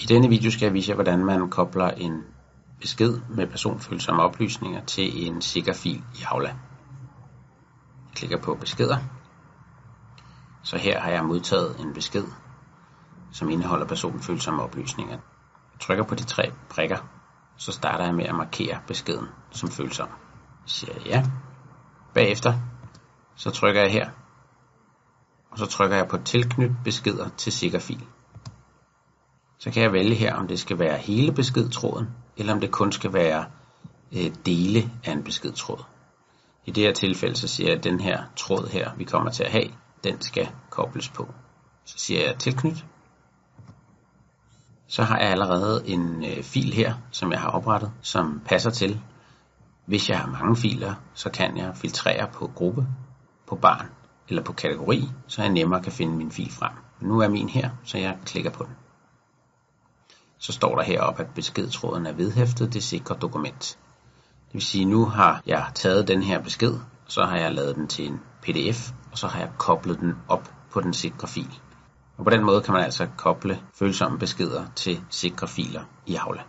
I denne video skal jeg vise jer, hvordan man kobler en besked med personfølsomme oplysninger til en sikker fil i Aula. Jeg klikker på beskeder. Så her har jeg modtaget en besked, som indeholder personfølsomme oplysninger. Jeg trykker på de tre prikker, så starter jeg med at markere beskeden som følsom. Siger ja. Bagefter så trykker jeg her, og så trykker jeg på tilknyt beskeder til sikker fil så kan jeg vælge her, om det skal være hele beskedtråden, eller om det kun skal være øh, dele af en beskedtråd. I det her tilfælde, så siger jeg, at den her tråd her, vi kommer til at have, den skal kobles på. Så siger jeg tilknyt. Så har jeg allerede en øh, fil her, som jeg har oprettet, som passer til. Hvis jeg har mange filer, så kan jeg filtrere på gruppe, på barn eller på kategori, så jeg nemmere kan finde min fil frem. Nu er min her, så jeg klikker på den så står der heroppe, at beskedtråden er vedhæftet det sikre dokument. Det vil sige, at nu har jeg taget den her besked, så har jeg lavet den til en pdf, og så har jeg koblet den op på den sikre fil. Og på den måde kan man altså koble følsomme beskeder til sikre filer i Aula.